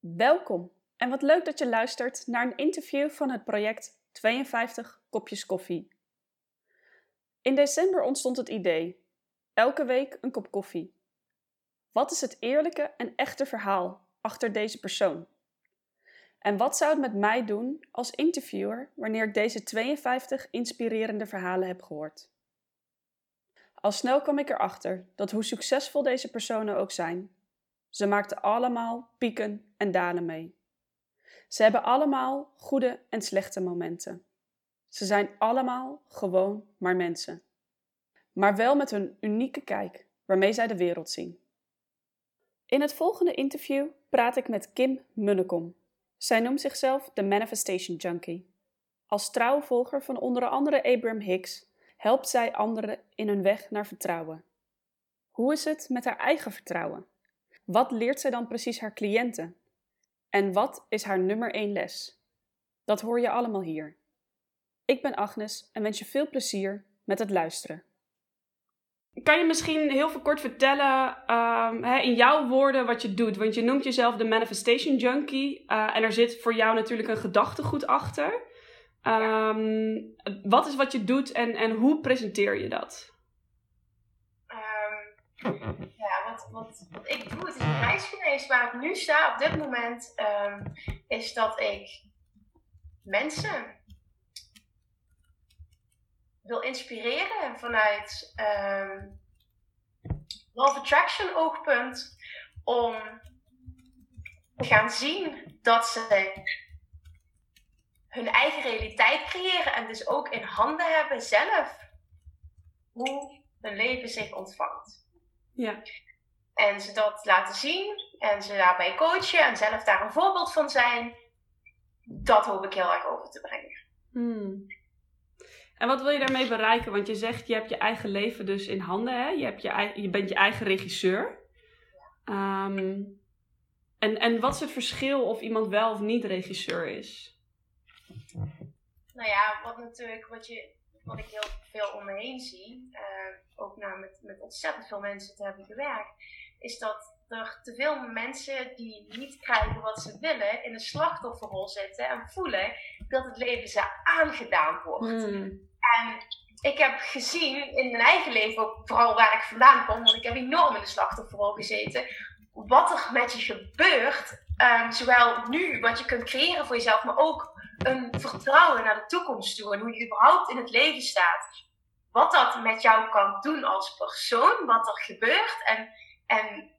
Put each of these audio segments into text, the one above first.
Welkom en wat leuk dat je luistert naar een interview van het project 52 kopjes koffie. In december ontstond het idee: elke week een kop koffie. Wat is het eerlijke en echte verhaal achter deze persoon? En wat zou het met mij doen als interviewer wanneer ik deze 52 inspirerende verhalen heb gehoord? Al snel kwam ik erachter dat hoe succesvol deze personen ook zijn, ze maakten allemaal pieken en dalen mee. Ze hebben allemaal goede en slechte momenten. Ze zijn allemaal gewoon maar mensen. Maar wel met hun unieke kijk waarmee zij de wereld zien. In het volgende interview praat ik met Kim Munnekom. Zij noemt zichzelf de Manifestation Junkie. Als trouwe volger van onder andere Abraham Hicks helpt zij anderen in hun weg naar vertrouwen. Hoe is het met haar eigen vertrouwen? Wat leert zij dan precies haar cliënten? En wat is haar nummer 1 les? Dat hoor je allemaal hier. Ik ben Agnes en wens je veel plezier met het luisteren. Kan je misschien heel veel kort vertellen um, hè, in jouw woorden wat je doet? Want je noemt jezelf de manifestation junkie uh, en er zit voor jou natuurlijk een gedachtegoed achter. Um, wat is wat je doet en, en hoe presenteer je dat? Um, ja, wat, wat, ik doe, het is een reis waar ik nu sta op dit moment, is dat ik mensen wil inspireren vanuit um, Love Attraction oogpunt om te gaan zien dat ze hun eigen realiteit creëren en dus ook in handen hebben zelf hoe hun leven zich ontvangt. Ja. En ze dat laten zien en ze daarbij coachen en zelf daar een voorbeeld van zijn. Dat hoop ik heel erg over te brengen. Hmm. En wat wil je daarmee bereiken? Want je zegt, je hebt je eigen leven dus in handen. Hè? Je, hebt je, je bent je eigen regisseur. Um, en, en wat is het verschil of iemand wel of niet regisseur is? Nou ja, wat natuurlijk, wat, je, wat ik heel veel om me heen zie, uh, ook nou met, met ontzettend veel mensen te hebben gewerkt, is dat er te veel mensen die niet krijgen wat ze willen, in een slachtofferrol zitten en voelen dat het leven ze aangedaan wordt. Hmm. En ik heb gezien in mijn eigen leven, ook vooral waar ik vandaan kom, want ik heb enorm in de slachtofferrol gezeten, wat er met je gebeurt. Um, zowel nu, wat je kunt creëren voor jezelf, maar ook een vertrouwen naar de toekomst toe en hoe je überhaupt in het leven staat. Wat dat met jou kan doen als persoon, wat er gebeurt en, en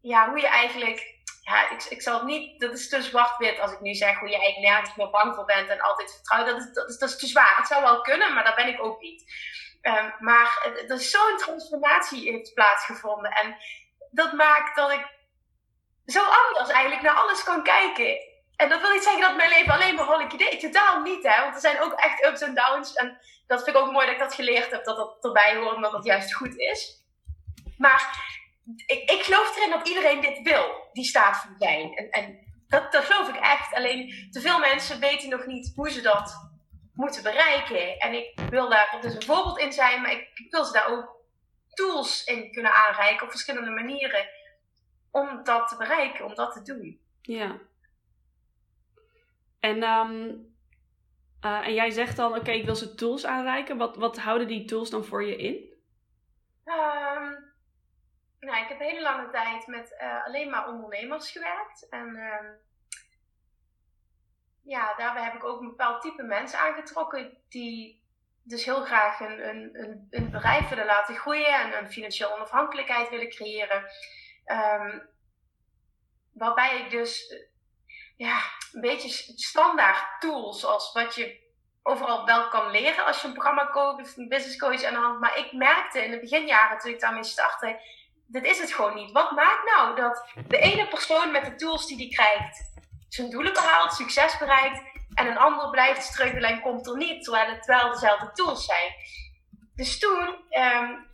ja, hoe je eigenlijk ja, ik, ik zal het niet, dat is te zwart-wit als ik nu zeg hoe je eigenlijk nergens meer bang voor bent en altijd vertrouwt. Dat is, dat is, is te zwaar. Het zou wel kunnen, maar dat ben ik ook niet. Um, maar er is zo'n transformatie heeft plaatsgevonden. En dat maakt dat ik zo anders eigenlijk naar alles kan kijken. En dat wil niet zeggen dat mijn leven alleen maar rollig idee. Totaal niet, hè. Want er zijn ook echt ups en downs. En dat vind ik ook mooi dat ik dat geleerd heb. Dat dat erbij hoort, omdat dat juist goed is. Maar ik, ik geloof erin dat iedereen dit wil, die staat van zijn. En, en dat, dat geloof ik echt. Alleen te veel mensen weten nog niet hoe ze dat moeten bereiken. En ik wil daar dus een voorbeeld in zijn, maar ik, ik wil ze daar ook tools in kunnen aanreiken op verschillende manieren om dat te bereiken, om dat te doen. Ja. En, um, uh, en jij zegt dan, oké, ik wil ze tools aanreiken. Wat, wat houden die tools dan voor je in? Um, nou, ik heb hele lange tijd met uh, alleen maar ondernemers gewerkt. En uh, ja, daarbij heb ik ook een bepaald type mensen aangetrokken die dus heel graag een, een, een, bedrijf willen laten groeien en een financiële onafhankelijkheid willen creëren. Um, waarbij ik dus ja, een beetje standaard tools, zoals wat je overal wel kan leren als je een programma koopt een business coach aan de hand. Maar ik merkte in de beginjaren toen ik daarmee startte, dit is het gewoon niet. Wat maakt nou dat de ene persoon met de tools die die krijgt zijn doelen behaalt, succes bereikt en een ander blijft struggelen en komt er niet, terwijl het wel dezelfde tools zijn. Dus toen, um,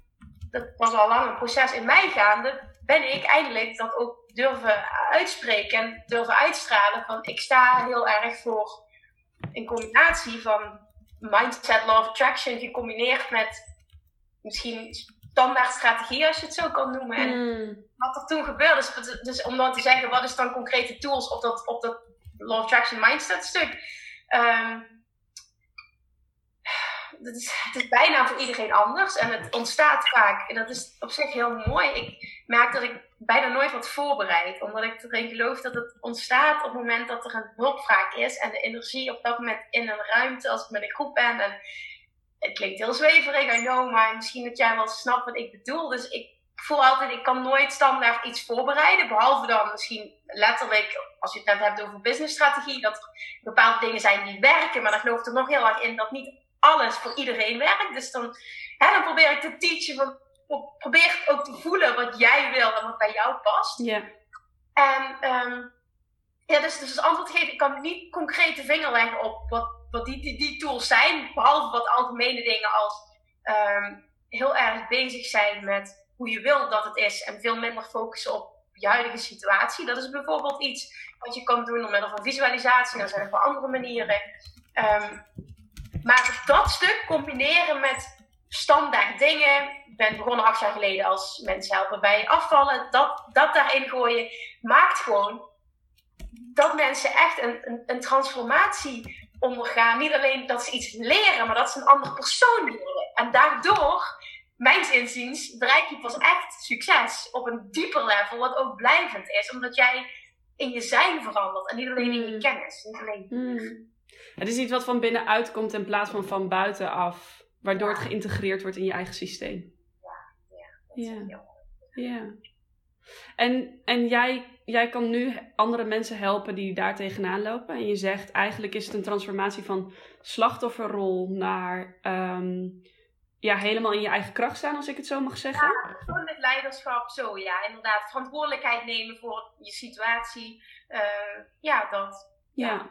dat was al lang een proces in mij gaande, ben ik eindelijk dat ook durven uitspreken en durven uitstralen van ik sta heel erg voor een combinatie van mindset, law of attraction gecombineerd met misschien standaard strategie, als je het zo kan noemen. En Mm. wat er toen gebeurde, dus, dus om dan te zeggen, wat is dan concrete tools op dat, op dat Law of Attraction Mindset stuk? Ehm, dat is, het is bijna voor iedereen anders en het ontstaat vaak. En dat is op zich heel mooi. Ik merk dat ik bijna nooit wat voorbereid, omdat ik erin geloof dat het ontstaat op het moment dat er een hulpvraag is en de energie op dat moment in een ruimte, als ik met een groep ben. En het klinkt heel zweverig, I know, maar misschien dat jij wel snapt wat ik bedoel. Dus ik voel altijd, ik kan nooit standaard iets voorbereiden, behalve dan misschien letterlijk, als je het net hebt over businessstrategie, dat er bepaalde dingen zijn die werken, maar dan geloof ik er nog heel erg in dat niet alles voor iedereen werkt. Dus dan, hè, dan probeer ik te teachen, van, probeer ook te voelen wat jij wil en wat bij jou past. Ja. En ehm, ja, dus, dus als antwoord geven, ik kan niet concreet de vinger leggen op wat, wat die, die, die tools zijn, behalve wat algemene dingen als ehm, heel erg bezig zijn met hoe je wil dat het is en veel minder focussen op je huidige situatie. Dat is bijvoorbeeld iets wat je kan doen door middel van visualisatie. Dan zijn er wel andere manieren. Ehm, maar dat stuk combineren met standaard dingen. Ik ben begonnen acht jaar geleden als mensen helpen bij afvallen. Dat, dat daarin gooien maakt gewoon dat mensen echt een, een, een transformatie ondergaan. Niet alleen dat ze iets leren, maar dat ze een andere persoon worden. En daardoor, mijns inziens, bereik je pas echt succes op een dieper level, wat ook blijvend is. Omdat jij in je zijn verandert en niet alleen in je Mm. kennis. Niet alleen Mm. Het is iets wat van binnenuit komt in plaats van van buitenaf. Waardoor het geïntegreerd wordt in je eigen systeem. Dat is Ja. heel- Ja. En, en jij, jij kan nu andere mensen helpen die daar tegenaan lopen. En je zegt eigenlijk is het een transformatie van slachtofferrol naar ehm, ja, helemaal in je eigen kracht staan, als ik het zo mag zeggen. Gewoon met leiderschap, zo ja, inderdaad. Verantwoordelijkheid nemen voor je situatie. Eh, ja, dat. Ja.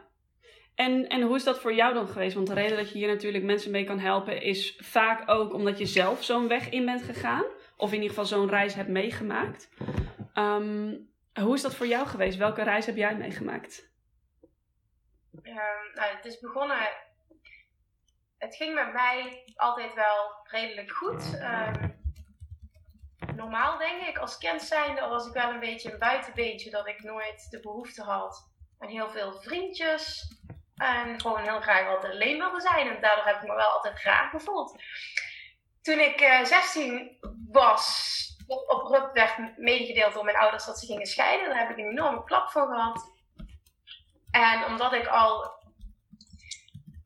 En, en hoe is dat voor jou dan geweest? Want de reden dat je hier natuurlijk mensen mee kan helpen is vaak ook omdat je zelf zo'n weg in bent gegaan. Of in ieder geval zo'n reis hebt meegemaakt. Ehm, hoe is dat voor jou geweest? Welke reis heb jij meegemaakt? Ehm, nou, het is begonnen. Het ging met mij altijd wel redelijk goed. Ehm, normaal denk ik, als kind zijnde was ik wel een beetje een buitenbeentje dat ik nooit de behoefte had aan heel veel vriendjes. En gewoon heel graag altijd alleen wilde zijn. En daardoor heb ik me wel altijd graag gevoeld. Toen ik eh 16 was, werd abrupt werd medegedeeld door mijn ouders dat ze gingen scheiden. Daar heb ik een enorme klap voor gehad. En omdat ik al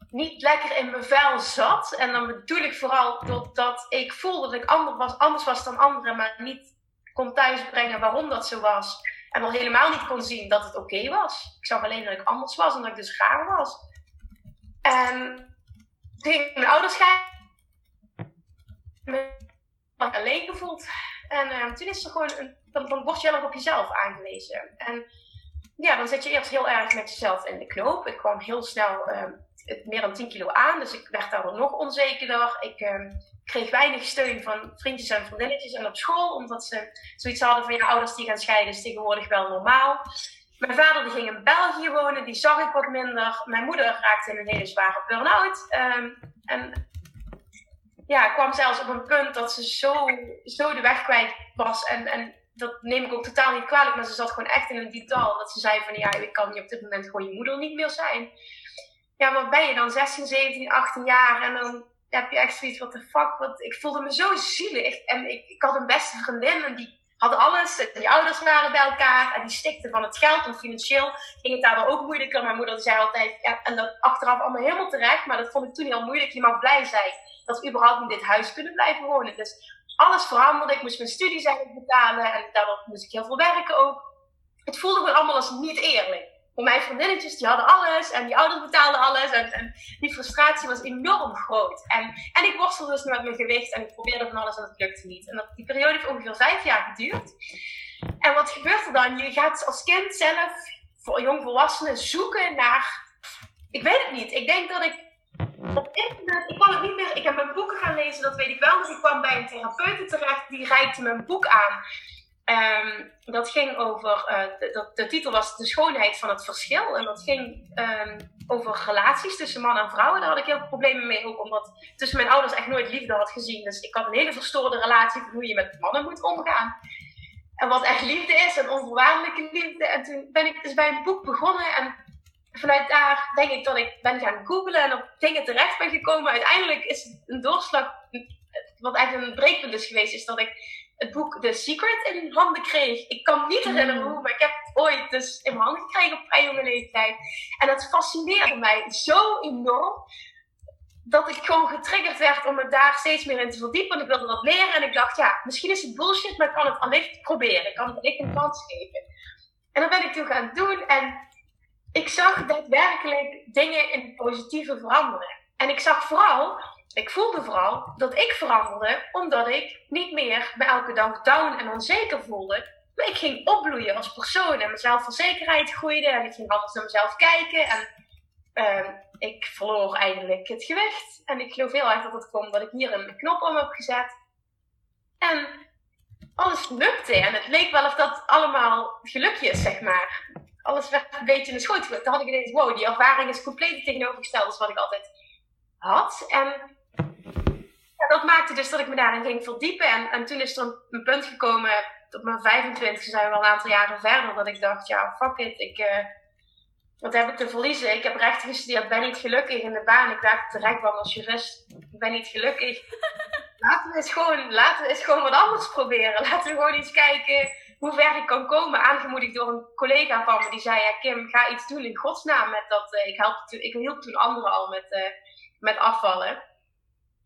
niet lekker in mijn vel zat, en dan bedoel ik vooral doordat ik voelde dat ik ander was, anders was dan anderen, maar niet kon thuisbrengen waarom dat zo was. En al helemaal niet kon zien dat het oké was. Ik zag alleen dat ik anders was en dat ik dus raar was. En toen ging mijn ouders scheiden. Me alleen gevoeld. En eh, toen is er gewoon een, dan, word je heel erg op jezelf aangewezen. En ja, dan zit je eerst heel erg met jezelf in de knoop. Ik kwam heel snel eh, het meer dan 10 kilo aan, dus ik werd daardoor nog onzekerder. Ik eh, kreeg weinig steun van vriendjes en vriendinnetjes en op school, omdat ze zoiets hadden van je ouders die gaan scheiden is tegenwoordig wel normaal. Mijn vader die ging in België wonen, die zag ik wat minder. Mijn moeder raakte in een hele zware burn-out. Ehm, en ja, kwam zelfs op een punt dat ze zo, zo de weg kwijt was. En, en dat neem ik ook totaal niet kwalijk, maar ze zat gewoon echt in een diep. Dat ze zei van ja, ik kan je op dit moment gewoon je moeder niet meer zijn. Ja, maar ben je dan 16, 17, 18 jaar en dan heb je echt zoiets, what the fuck. Wat, ik voelde me zo zielig. En ik, ik had een beste vriendin en die had alles. Die ouders waren bij elkaar en die stikten van het geld. En financieel ging het daardoor ook moeilijker. Mijn moeder zei altijd, ja, en dat achteraf allemaal helemaal terecht. Maar dat vond ik toen heel moeilijk. Je mag blij zijn dat überhaupt in dit huis kunnen blijven wonen. Dus alles veranderde. Ik moest mijn eigenlijk betalen. En daardoor moest ik heel veel werken ook. Het voelde gewoon allemaal als niet eerlijk. Want mijn vriendinnetjes die hadden alles en die ouders betaalden alles. En, en die frustratie was enorm groot. En, en ik worstelde dus met mijn gewicht en ik probeerde van alles en het lukte niet. En dat, die periode heeft ongeveer vijf jaar geduurd. En wat gebeurt er dan? Je gaat als kind zelf, voor jongvolwassenen, zoeken naar... Ik weet het niet. Ik denk dat ik op internet, ik kwam het niet meer, ik heb mijn boeken gaan lezen, dat weet ik wel. Dus ik kwam bij een therapeute terecht, die reikte mijn boek aan. Um, dat ging over, uh, de, de, titel was De schoonheid van het verschil. En dat ging um, over relaties tussen man en vrouw. Daar had ik heel veel problemen mee, ook omdat tussen mijn ouders echt nooit liefde had gezien. Dus ik had een hele verstoorde relatie van hoe je met mannen moet omgaan. En wat echt liefde is, en onvoorwaardelijke liefde. En toen ben ik dus bij een boek begonnen. En vanuit daar denk ik dat ik ben gaan googlen en op dingen terecht ben gekomen. Uiteindelijk is het een doorslag, wat eigenlijk een breekpunt is geweest, is dat ik het boek The Secret in handen kreeg. Ik kan niet herinneren mm. hoe, maar ik heb het ooit dus in mijn handen gekregen op vrij jonge leeftijd. En het fascineerde mij zo enorm dat ik gewoon getriggerd werd om me daar steeds meer in te verdiepen. En ik wilde dat leren en ik dacht, ja, misschien is het bullshit, maar ik kan het allicht proberen. Ik kan het allicht een kans geven. En dat ben ik toen gaan doen en ik zag daadwerkelijk dingen in het positieve veranderen. En ik zag vooral ik voelde vooral dat ik veranderde omdat ik niet meer me elke dag down en onzeker voelde. Maar ik ging opbloeien als persoon en mijn zelfverzekerheid groeide en ik ging anders naar mezelf kijken. En uh, ik verloor eigenlijk het gewicht. En ik geloof heel erg dat het kwam dat ik hier een knop om heb gezet. En alles lukte. En het leek wel of dat allemaal gelukjes, zeg maar. Alles werd een beetje in de schoot gelukt. Dan had ik ineens, wow, die ervaring is compleet tegenovergesteld als wat ik altijd had. En dat maakte dus dat ik me daarin ging verdiepen. En, en toen is er een, punt gekomen, op mijn 25 zijn we al een aantal jaren verder, dat ik dacht, ja, fuck it, ik, uh, wat heb ik te verliezen? Ik heb rechten gestudeerd, ben niet gelukkig in de baan. Ik werkte terecht als jurist, ik ben niet gelukkig. laten we eens gewoon, laten we eens gewoon wat anders proberen. Laten we gewoon eens kijken hoe ver ik kan komen. Aangemoedigd door een collega van me die zei, ja Kim, ga iets doen in godsnaam met dat. Uh, ik, help, ik hielp toen anderen al met, uh, met afvallen.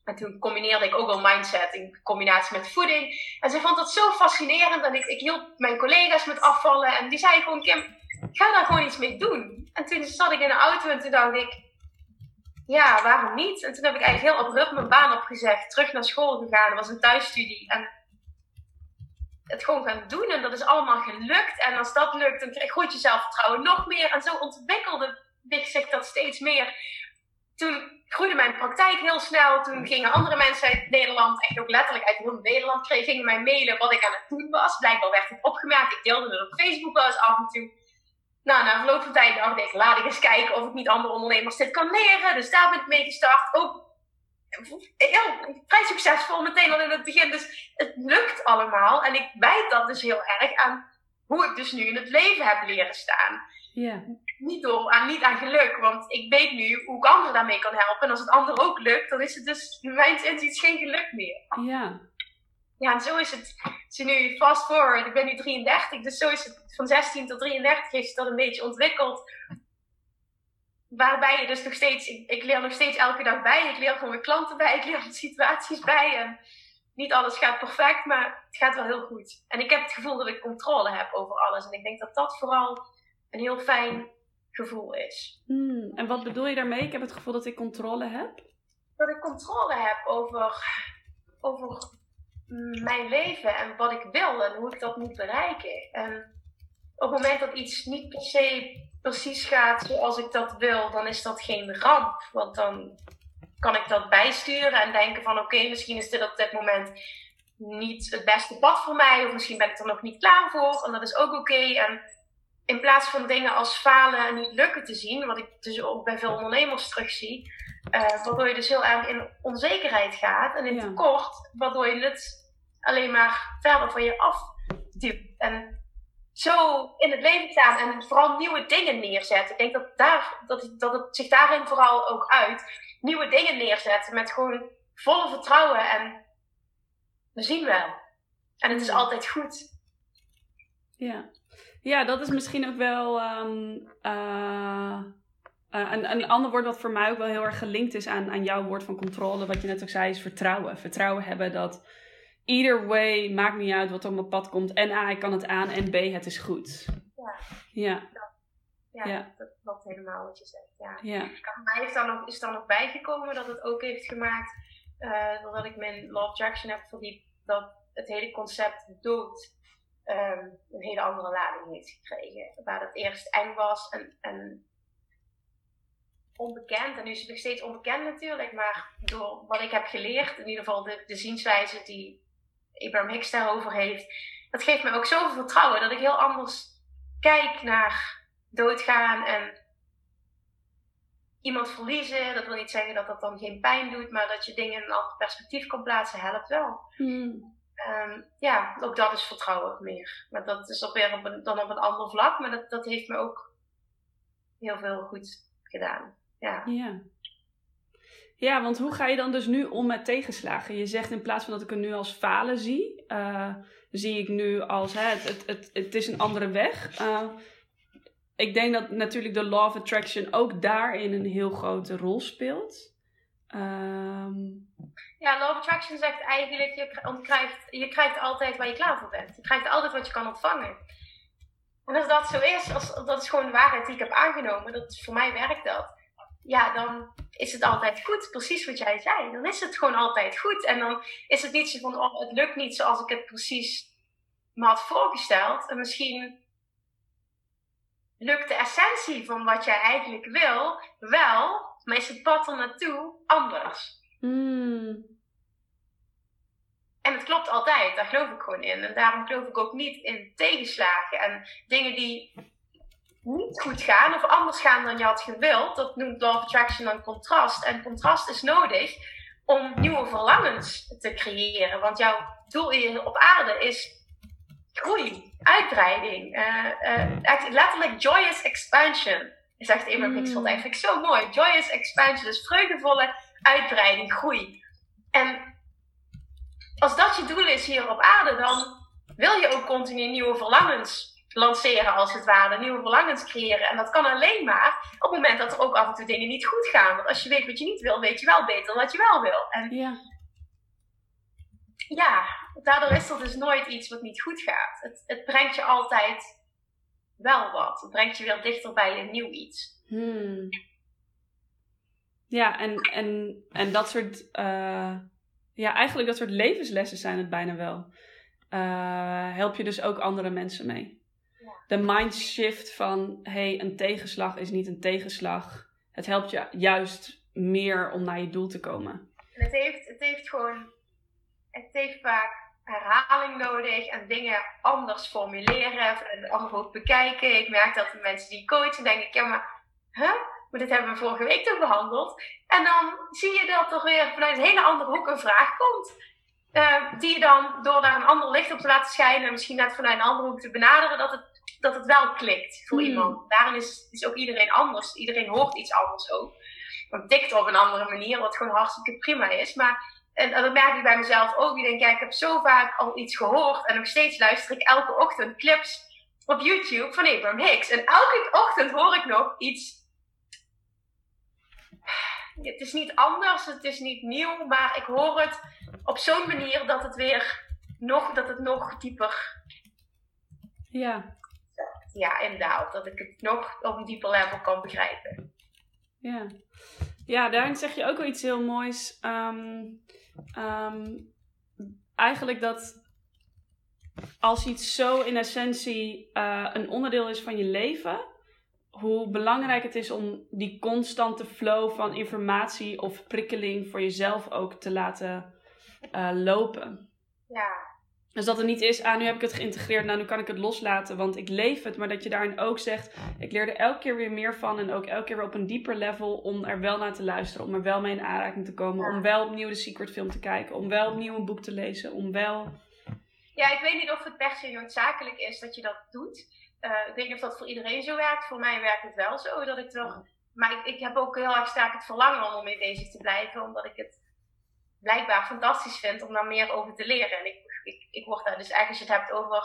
En toen combineerde ik ook al mindset in combinatie met voeding. En ze vond dat zo fascinerend. En ik, ik hielp mijn collega's met afvallen. En die zei gewoon, Kim, ga daar gewoon iets mee doen. En toen zat ik in de auto en toen dacht ik, ja, waarom niet? En toen heb ik eigenlijk heel abrupt mijn baan opgezegd. Terug naar school gegaan. Was een thuisstudie. En het gewoon gaan doen. En dat is allemaal gelukt. En als dat lukt, dan groeit je zelfvertrouwen nog meer. En zo ontwikkelde zich dat steeds meer. Toen groeide mijn praktijk heel snel. Toen gingen andere mensen uit Nederland, echt ook letterlijk uit heel Nederland, gingen mij mailen wat ik aan het doen was. Blijkbaar werd het opgemerkt. Ik deelde het op Facebook wel eens af en toe. Nou, na verloop van tijd dacht ik, laat ik eens kijken of ik niet andere ondernemers dit kan leren. Dus daar ben ik mee gestart. Ook heel, vrij succesvol meteen al in het begin. Dus het lukt allemaal. En ik wijt dat dus heel erg aan hoe ik dus nu in het leven heb leren staan. Ja. Niet, door, aan, niet aan geluk, want ik weet nu hoe ik anderen daarmee kan helpen. En als het anderen ook lukt, dan is het dus mijn inziens geen geluk meer. Ja. Ja, en zo is het. Zie nu fast forward, ik ben nu 33, dus zo is het van 16 tot 33 heeft dat een beetje ontwikkeld. Waarbij je dus nog steeds, ik, ik leer nog steeds elke dag bij. Ik leer gewoon mijn klanten bij, ik leer situaties bij. En niet alles gaat perfect, maar het gaat wel heel goed. En ik heb het gevoel dat ik controle heb over alles. En ik denk dat dat vooral een heel fijn gevoel is. Hmm, en wat bedoel je daarmee? Ik heb het gevoel dat ik controle heb. Dat ik controle heb over, over mijn leven en wat ik wil en hoe ik dat moet bereiken. En op het moment dat iets niet per se precies gaat zoals ik dat wil, dan is dat geen ramp. Want dan kan ik dat bijsturen en denken van oké, misschien is dit op dit moment niet het beste pad voor mij. Of misschien ben ik er nog niet klaar voor. En dat is ook oké. En in plaats van dingen als falen en niet lukken te zien, wat ik dus ook bij veel ondernemers terugzie, uh, waardoor je dus heel erg in onzekerheid gaat en in tekort, waardoor je het alleen maar verder van je afduwt. En zo in het leven staan en vooral nieuwe dingen neerzetten. Ik denk dat, daar, dat, dat het zich daarin vooral ook uit. Nieuwe dingen neerzetten met gewoon volle vertrouwen en we zien wel. En het is altijd goed. Ja. Ja, dat is misschien ook wel um, uh, een, een ander woord wat voor mij ook wel heel erg gelinkt is aan, aan jouw woord van controle. Wat je net ook zei, is vertrouwen. Vertrouwen hebben dat either way, maakt niet uit wat er op mijn pad komt. En A, ik kan het aan en B, het is goed. Ja. Ja. Ja, ja. dat klopt helemaal wat je zegt. Ja. ja. Mij heeft dan ook, is dan nog bijgekomen dat het ook heeft gemaakt, uh, doordat ik mijn Law of Attraction heb verdiept, dat het hele concept dood um, een hele andere lading heeft gekregen. Waar het eerst eng was en, en onbekend. En nu is het nog steeds onbekend natuurlijk. Maar door wat ik heb geleerd, in ieder geval de, de zienswijze die Abraham Hicks daarover heeft, dat geeft me ook zoveel vertrouwen dat ik heel anders kijk naar doodgaan en iemand verliezen. Dat wil niet zeggen dat dat dan geen pijn doet, maar dat je dingen in een ander perspectief kan plaatsen, helpt wel. Hmm. Ehm, ja, ook dat is vertrouwen meer. Maar dat is op weer op een, dan op een ander vlak, maar dat, dat heeft me ook heel veel goed gedaan. Ja. ja. Ja, want hoe ga je dan dus nu om met tegenslagen? Je zegt in plaats van dat ik het nu als falen zie, uh, zie ik nu als hè, het, het, het, het is een andere weg. Uh, ik denk dat natuurlijk de Law of Attraction ook daarin een heel grote rol speelt. Um... Ja, Law of Attraction zegt eigenlijk, je krijgt, je krijgt altijd waar je klaar voor bent. Je krijgt altijd wat je kan ontvangen. En als dat zo is, als, dat is gewoon de waarheid die ik heb aangenomen, dat, voor mij werkt dat. Ja, dan is het altijd goed. Precies wat jij zei. Dan is het gewoon altijd goed. En dan is het niet zo van, oh, het lukt niet zoals ik het precies me had voorgesteld. En misschien lukt de essentie van wat jij eigenlijk wil wel, maar is het pad er naartoe anders. Hmm. En het klopt altijd, daar geloof ik gewoon in. En daarom geloof ik ook niet in tegenslagen en dingen die niet goed gaan of anders gaan dan je had gewild. Dat noemt Law of Attraction dan contrast. En contrast is nodig om nieuwe verlangens te creëren. Want jouw doel hier op aarde is groei, uitbreiding. Uh, letterlijk joyous expansion. Zegt Abraham mm. Hicks vind ik zo mooi. Joyous expansion, dus vreugdevolle uitbreiding, groei. En als dat je doel is hier op aarde, dan wil je ook continu nieuwe verlangens lanceren, als het ware. Nieuwe verlangens creëren. En dat kan alleen maar op het moment dat er ook af en toe dingen niet goed gaan. Want als je weet wat je niet wil, weet je wel beter wat je wel wil. En ja, ja daardoor is er dus nooit iets wat niet goed gaat. Het, het brengt je altijd wel wat. Het brengt je weer dichter bij een nieuw iets. Hmm. Ja, en, en, en dat soort, uh, ja, eigenlijk dat soort levenslessen zijn het bijna wel. Uh, help je dus ook andere mensen mee. De mindshift van, hey, een tegenslag is niet een tegenslag. Het helpt je juist meer om naar je doel te komen. En het heeft, het heeft gewoon, het heeft vaak herhaling nodig en dingen anders formuleren en anders bekijken. Ik merk dat de mensen die coachen, denk ik, ja, maar, huh? maar dit hebben we vorige week toch behandeld. En dan zie je dat er weer vanuit een hele andere hoek een vraag komt. Uh, die je dan door daar een ander licht op te laten schijnen, en misschien net vanuit een andere hoek te benaderen, dat het, dat het wel klikt voor hmm. iemand. Daarin is, is ook iedereen anders. Iedereen hoort iets anders ook. Want tikt op een andere manier, wat gewoon hartstikke prima is. Maar en, dat merk ik bij mezelf ook. Ik denk, ja, ik heb zo vaak al iets gehoord. En nog steeds luister ik elke ochtend clips op YouTube van Abraham Hicks. En elke ochtend hoor ik nog iets. Het is niet anders, het is niet nieuw, maar ik hoor het op zo'n manier dat het weer nog, dat het nog dieper. Ja. Ja, inderdaad. Dat ik het nog op een dieper level kan begrijpen. Ja. Ja, daarin zeg je ook wel iets heel moois. Um, um, eigenlijk dat als iets zo in essentie uh, een onderdeel is van je leven, hoe belangrijk het is om die constante flow van informatie of prikkeling voor jezelf ook te laten uh, lopen. Ja, dus dat het niet is, ah, nu heb ik het geïntegreerd, nou, nu kan ik het loslaten, want ik leef het. Maar dat je daarin ook zegt, ik leer er elke keer weer meer van. En ook elke keer weer op een dieper level om er wel naar te luisteren. Om er wel mee in aanraking te komen. Om wel opnieuw de Secret film te kijken. Om wel opnieuw een boek te lezen. Om wel... Ja, ik weet niet of het per se noodzakelijk is dat je dat doet. Uh, ik weet niet of dat voor iedereen zo werkt. Voor mij werkt het wel zo, dat ik toch... Maar ik, ik heb ook heel erg sterk het verlangen om ermee bezig te blijven. Omdat ik het blijkbaar fantastisch vind om daar meer over te leren. En ik ik, ik word daar dus eigenlijk als je het hebt over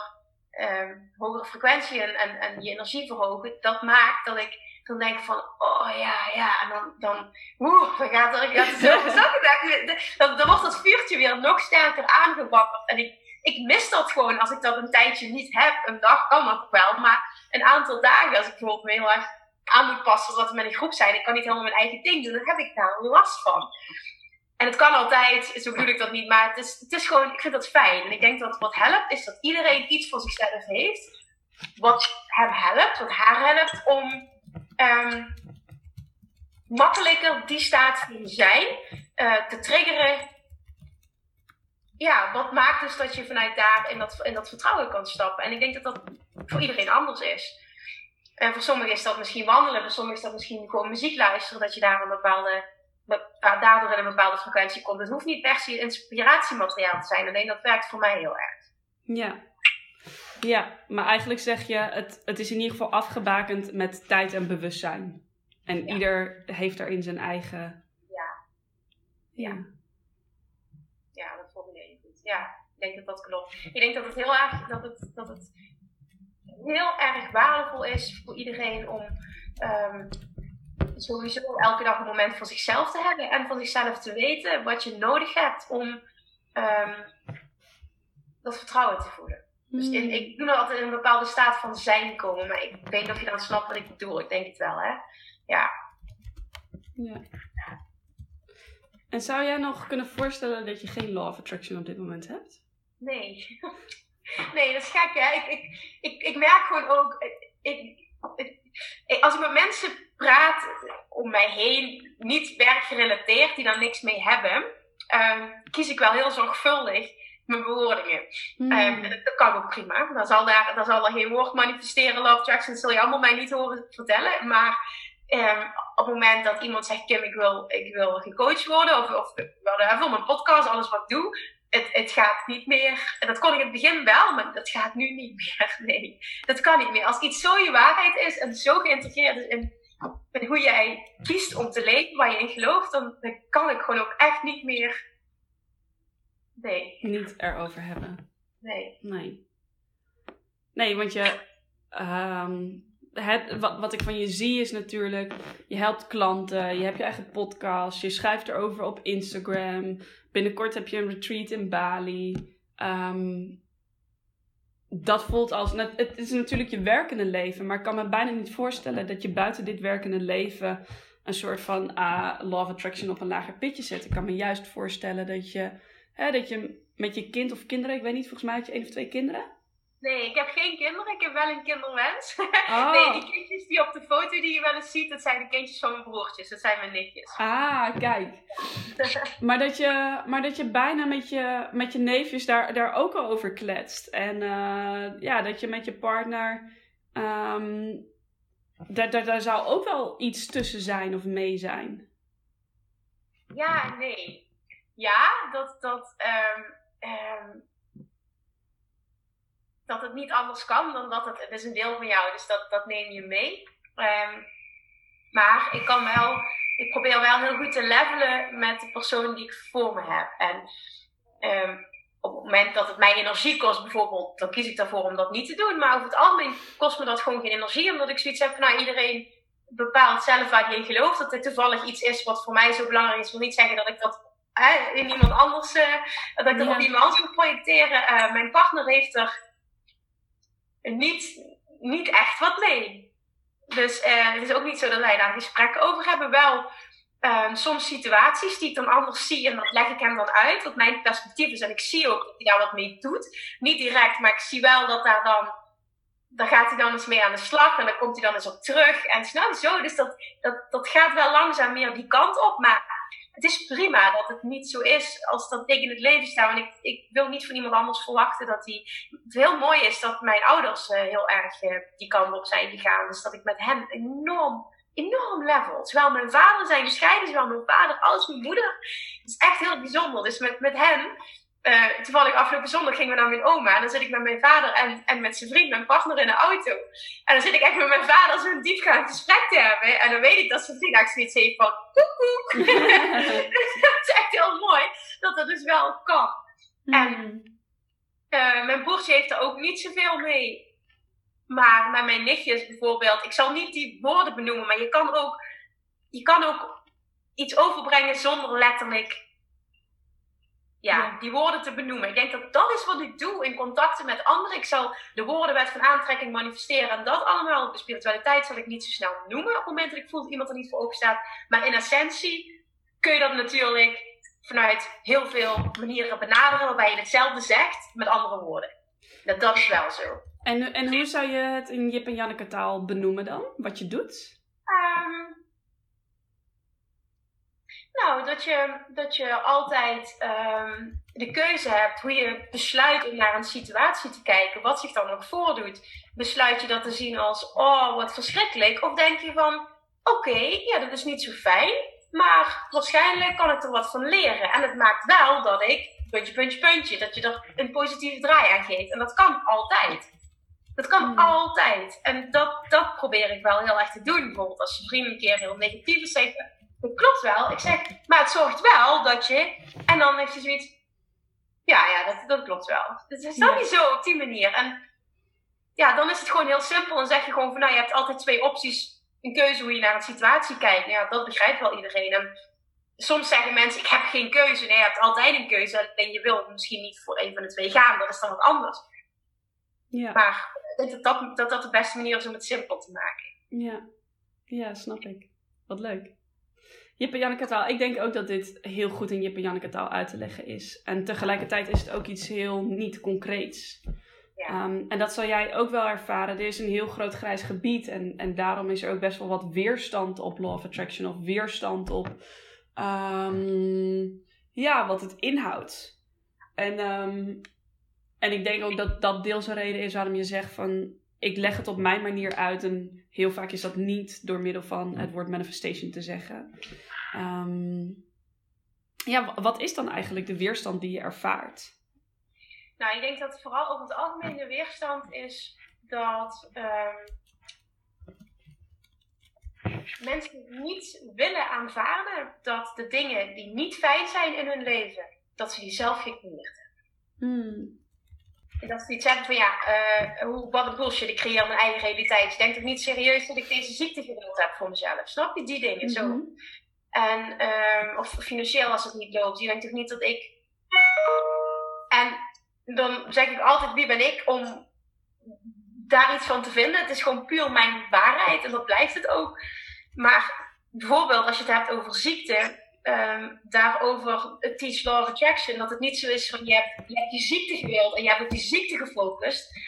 uh, hogere frequentie en, en, en je energie verhogen, dat maakt dat ik dan denk van, oh ja, ja, en dan, dan, woe, dan gaat er, zo, dan, dan wordt dat vuurtje weer nog sterker aangewakkerd. En ik, ik mis dat gewoon als ik dat een tijdje niet heb. Een dag kan nog wel, maar een aantal dagen, als ik bijvoorbeeld me heel erg aan moet passen, zodat we met een groep zijn, ik kan niet helemaal mijn eigen ding doen, dan heb ik daar last van. En het kan altijd, zo bedoel ik dat niet, maar het is, het is gewoon, ik vind dat fijn. En ik denk dat wat helpt, is dat iedereen iets voor zichzelf heeft. Wat hem helpt, wat haar helpt om um, makkelijker die staat te zijn, uh, te triggeren ja, wat maakt dus dat je vanuit daar in dat, in dat vertrouwen kan stappen? En ik denk dat dat voor iedereen anders is. En voor sommigen is dat misschien wandelen, voor sommigen is dat misschien gewoon muziek luisteren, dat je daar een bepaalde, daardoor in een bepaalde frequentie komt. Het hoeft niet per se inspiratiemateriaal te zijn, alleen dat werkt voor mij heel erg. Ja. Ja, maar eigenlijk zeg je, het, het is in ieder geval afgebakend met tijd en bewustzijn. En ieder heeft daarin zijn eigen. Ja. Ja. Ja, dat formuleer je goed. Ja, ik denk dat dat klopt. Ik denk dat het heel erg, dat het, dat het heel erg waardevol is voor iedereen om um, sowieso elke dag een moment voor zichzelf te hebben en voor zichzelf te weten wat je nodig hebt om um, dat vertrouwen te voelen. Dus in, hmm. ik doe er altijd in een bepaalde staat van zijn komen, maar ik weet niet of je dan snapt wat ik bedoel. Ik denk het wel, hè? Ja. Ja. En zou jij nog kunnen voorstellen dat je geen law of attraction op dit moment hebt? Nee. Nee, dat is gek, hè? Ik, ik, ik, ik merk gewoon ook. Ik, als ik met mensen praat om mij heen, niet werkgerelateerd, die daar niks mee hebben, um, kies ik wel heel zorgvuldig mijn bewoordingen. Hmm. Um, dat kan ook prima. Dan zal, daar, dan zal er geen woord manifesteren, love attraction, dat zul je allemaal mij niet horen vertellen. Maar um, op het moment dat iemand zegt, Kim, ik wil, ik wil gecoacht worden, of, of whatever, mijn podcast, alles wat ik doe, het, het gaat niet meer. En dat kon ik in het begin wel, maar dat gaat nu niet meer. Nee, dat kan niet meer. Als iets zo je waarheid is en zo geïntegreerd is in, in hoe jij kiest om te leven, waar je in gelooft, dan, dan kan ik gewoon ook echt niet meer. Nee. Niet erover hebben. Nee. Nee. Nee, want je. Um, het, wat, wat ik van je zie is natuurlijk, je helpt klanten, je hebt je eigen podcast, je schrijft erover op Instagram. Binnenkort heb je een retreat in Bali. Um, dat voelt als. Het is natuurlijk je werkende leven, maar ik kan me bijna niet voorstellen dat je buiten dit werkende leven een soort van uh, law of attraction op een lager pitje zet. Ik kan me juist voorstellen dat je, hè, dat je met je kind of kinderen, ik weet niet, volgens mij had je één of twee kinderen. Nee, ik heb geen kinderen. Ik heb wel een kinderwens. Oh. Nee, die kindjes die op de foto die je wel eens ziet, dat zijn de kindjes van mijn broertjes. Dat zijn mijn nichtjes. Ah, kijk. maar, dat je, maar dat je bijna met je, met je neefjes daar, daar ook al over kletst. En uh, ja, dat je met je partner... Um, daar, daar, daar zou ook wel iets tussen zijn of mee zijn. Ja, nee. Ja, dat... dat um, um, dat het niet anders kan dan dat het, het is een deel van jou, dus dat, dat neem je mee. Um, maar ik kan wel, ik probeer wel heel goed te levelen met de persoon die ik voor me heb. En um, op het moment dat het mij energie kost, bijvoorbeeld, dan kies ik daarvoor om dat niet te doen. Maar over het algemeen kost me dat gewoon geen energie, omdat ik zoiets heb van, nou, iedereen bepaalt zelf waar hij in gelooft. Dat het toevallig iets is wat voor mij zo belangrijk is, wil niet zeggen dat ik dat in iemand anders, uh, dat ik dat op iemand anders moet projecteren. Uh, mijn partner heeft er niet, niet echt wat mee. Dus uh, het is ook niet zo dat wij daar gesprekken over hebben. Wel um, soms situaties die ik dan anders zie en dat leg ik hem dan uit, wat mijn perspectief is. En ik zie ook dat hij daar wat mee doet. Niet direct, maar ik zie wel dat daar dan daar gaat hij dan eens mee aan de slag en dan komt hij dan eens op terug. En snel zo, dus dat, dat, dat gaat wel langzaam meer die kant op. Maar het is prima dat het niet zo is als dat ik in het leven sta. Want ik, ik wil niet van iemand anders verwachten dat hij. Het heel mooi is dat mijn ouders uh, heel erg uh, die kant op zijn gegaan. Dus dat ik met hem enorm, enorm level. Zowel mijn vader zijn gescheiden, zowel mijn vader als mijn moeder. Het is echt heel bijzonder. Dus met, met hen uh, toevallig afgelopen zondag gingen we naar mijn oma. En dan zit ik met mijn vader en, en met zijn vriend, mijn partner in de auto. En dan zit ik echt met mijn vader zo'n diepgaand gesprek te hebben. En dan weet ik dat zijn vriend eigenlijk zoiets heeft van koek dat is echt heel mooi dat dat dus wel kan. En uh, mijn broertje heeft er ook niet zoveel mee. Maar met mijn nichtjes bijvoorbeeld, ik zal niet die woorden benoemen, maar je kan ook, je kan ook iets overbrengen zonder letterlijk ja, die woorden te benoemen. Ik denk dat dat is wat ik doe in contacten met anderen. Ik zal de woordenwet van aantrekking manifesteren. En dat allemaal, de spiritualiteit zal ik niet zo snel noemen op het moment dat ik voel dat iemand er niet voor open staat. Maar in essentie kun je dat natuurlijk vanuit heel veel manieren benaderen waarbij je hetzelfde zegt met andere woorden. Dat, dat is wel zo. En, en hoe zou je het in Jip en Janneke taal benoemen dan? Wat je doet? Um, Nou, dat je, dat je altijd ehm, de keuze hebt hoe je besluit om naar een situatie te kijken, wat zich dan nog voordoet. Besluit je dat te zien als, oh, wat verschrikkelijk? Of denk je van, oké, ja, dat is niet zo fijn, maar waarschijnlijk kan ik er wat van leren. En het maakt wel dat ik, puntje, puntje, puntje, dat je er een positieve draai aan geeft. En dat kan altijd. Dat kan hmm. altijd. En dat, dat probeer ik wel heel erg te doen. Bijvoorbeeld als je vriend een keer heel negatief is, zeg dat klopt wel. Ik zeg, maar het zorgt wel dat je... En dan heeft je zoiets... Ja, ja, dat, dat klopt wel. Het is dan niet zo op die manier. En ja, dan is het gewoon heel simpel. En zeg je gewoon van, nou, je hebt altijd twee opties. Een keuze hoe je naar een situatie kijkt. Nou ja, dat begrijpt wel iedereen. En soms zeggen mensen, ik heb geen keuze. Nee, je hebt altijd een keuze. Alleen je wil misschien niet voor een van de twee gaan. Dat is dan wat anders. Ja. Maar ik denk dat dat, dat dat de beste manier is om het simpel te maken. Ja, ja snap ik. Wat leuk. Jip en Janneke taal. Ik denk ook dat dit heel goed in Jip en Janneke taal uit te leggen is. En tegelijkertijd is het ook iets heel niet concreets. Ja. Ehm, en dat zal jij ook wel ervaren. Er is een heel groot grijs gebied. En, en daarom is er ook best wel wat weerstand op Law of Attraction. Of weerstand op um, ja, wat het inhoudt. En, um, en ik denk ook dat dat deels een reden is waarom je zegt van... Ik leg het op mijn manier uit. En heel vaak is dat niet door middel van het woord manifestation te zeggen. Um, ja, wat is dan eigenlijk de weerstand die je ervaart? Nou, ik denk dat vooral over het algemeen de weerstand is dat um, mensen niet willen aanvaarden dat de dingen die niet fijn zijn in hun leven, dat ze die zelf gecreëerd hebben. Hmm. Dat ze iets zeggen van ja, uh, hoe, wat een bullshit, ik creëer mijn eigen realiteit. Je denkt toch niet serieus dat ik deze ziekte gewild heb voor mezelf? Snap je die dingen? Zo. Mhm. En, um, of financieel als het niet loopt. Je denkt toch niet dat ik. En dan zeg ik altijd: wie ben ik om daar iets van te vinden? Het is gewoon puur mijn waarheid en dat blijft het ook. Maar bijvoorbeeld als je het hebt over ziekte, um, daarover Teach Law of Attraction, dat het niet zo is van je hebt je, ziekte gewild en je hebt op die ziekte gefocust.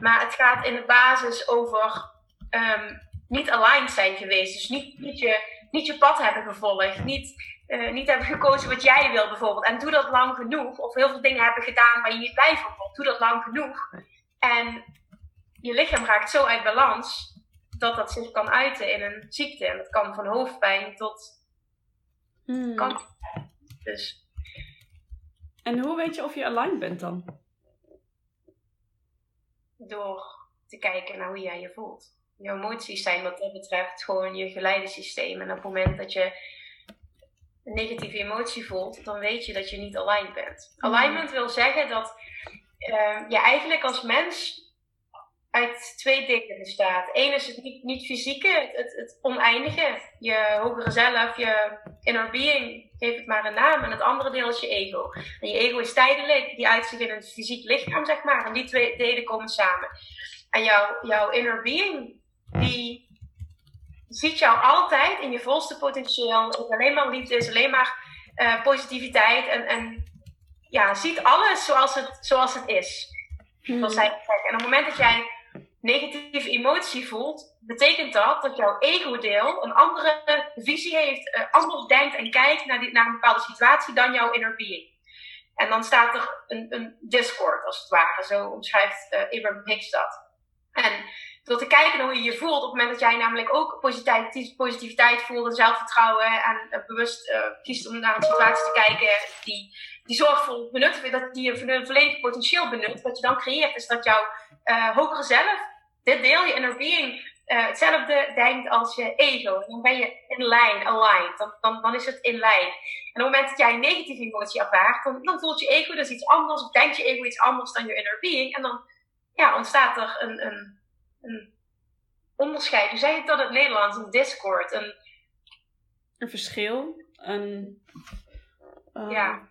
Maar het gaat in de basis over um, niet aligned zijn geweest. Dus niet, je niet je pad hebben gevolgd. Niet, uh, niet hebben gekozen wat jij wil bijvoorbeeld. En doe dat lang genoeg. Of heel veel dingen hebben gedaan waar je niet blij van wordt. Doe dat lang genoeg. En je lichaam raakt zo uit balans dat dat zich kan uiten in een ziekte. En dat kan van hoofdpijn tot hmm. kanker. Dus. En hoe weet je of je aligned bent dan? Door te kijken naar hoe jij je voelt je emoties zijn wat dat betreft gewoon je geleidesysteem. En op het moment dat je een negatieve emotie voelt, dan weet je dat je niet aligned bent. Mm. Alignment wil zeggen dat uh, je eigenlijk als mens uit twee dingen bestaat. Eén is het niet, niet fysieke, het, het, het, oneindige. Je hogere zelf, je inner being, geef het maar een naam. En het andere deel is je ego. En je ego is tijdelijk, die uitzicht in een fysiek lichaam, zeg maar. En die twee delen komen samen. En jouw, jouw inner being, die ziet jou altijd in je volste potentieel. Het is alleen maar liefde, is alleen maar uh, positiviteit. En, en ja, ziet alles zoals het, zoals het is. Hmm. Zoals En op het moment dat jij negatieve emotie voelt, betekent dat dat jouw ego-deel een andere visie heeft, uh, anders denkt en kijkt naar, die, naar een bepaalde situatie dan jouw inner being. En dan staat er een, een discord, als het ware. Zo omschrijft uh, Abraham Hicks dat. En door te kijken naar hoe je je voelt. Op het moment dat jij namelijk ook positiviteit, positiviteit voelt en zelfvertrouwen en uh, bewust kiest om naar een situatie te kijken die, die zorgvol benut, dat die je volledig potentieel benut. Wat je dan creëert is dat jouw uh, hogere zelf, dit deel, je inner being, hetzelfde denkt als je ego. Dan ben je in lijn, aligned. Dan, dan, dan is het in lijn. En op het moment dat jij een negatieve emotie ervaart, dan, dan voelt je ego dus iets anders, of denkt je ego iets anders dan je inner being. En dan ja, ontstaat er een, een een onderscheid. Hoe zeg ik dat in het Nederlands? Een discord. Een, een verschil. Een, ja.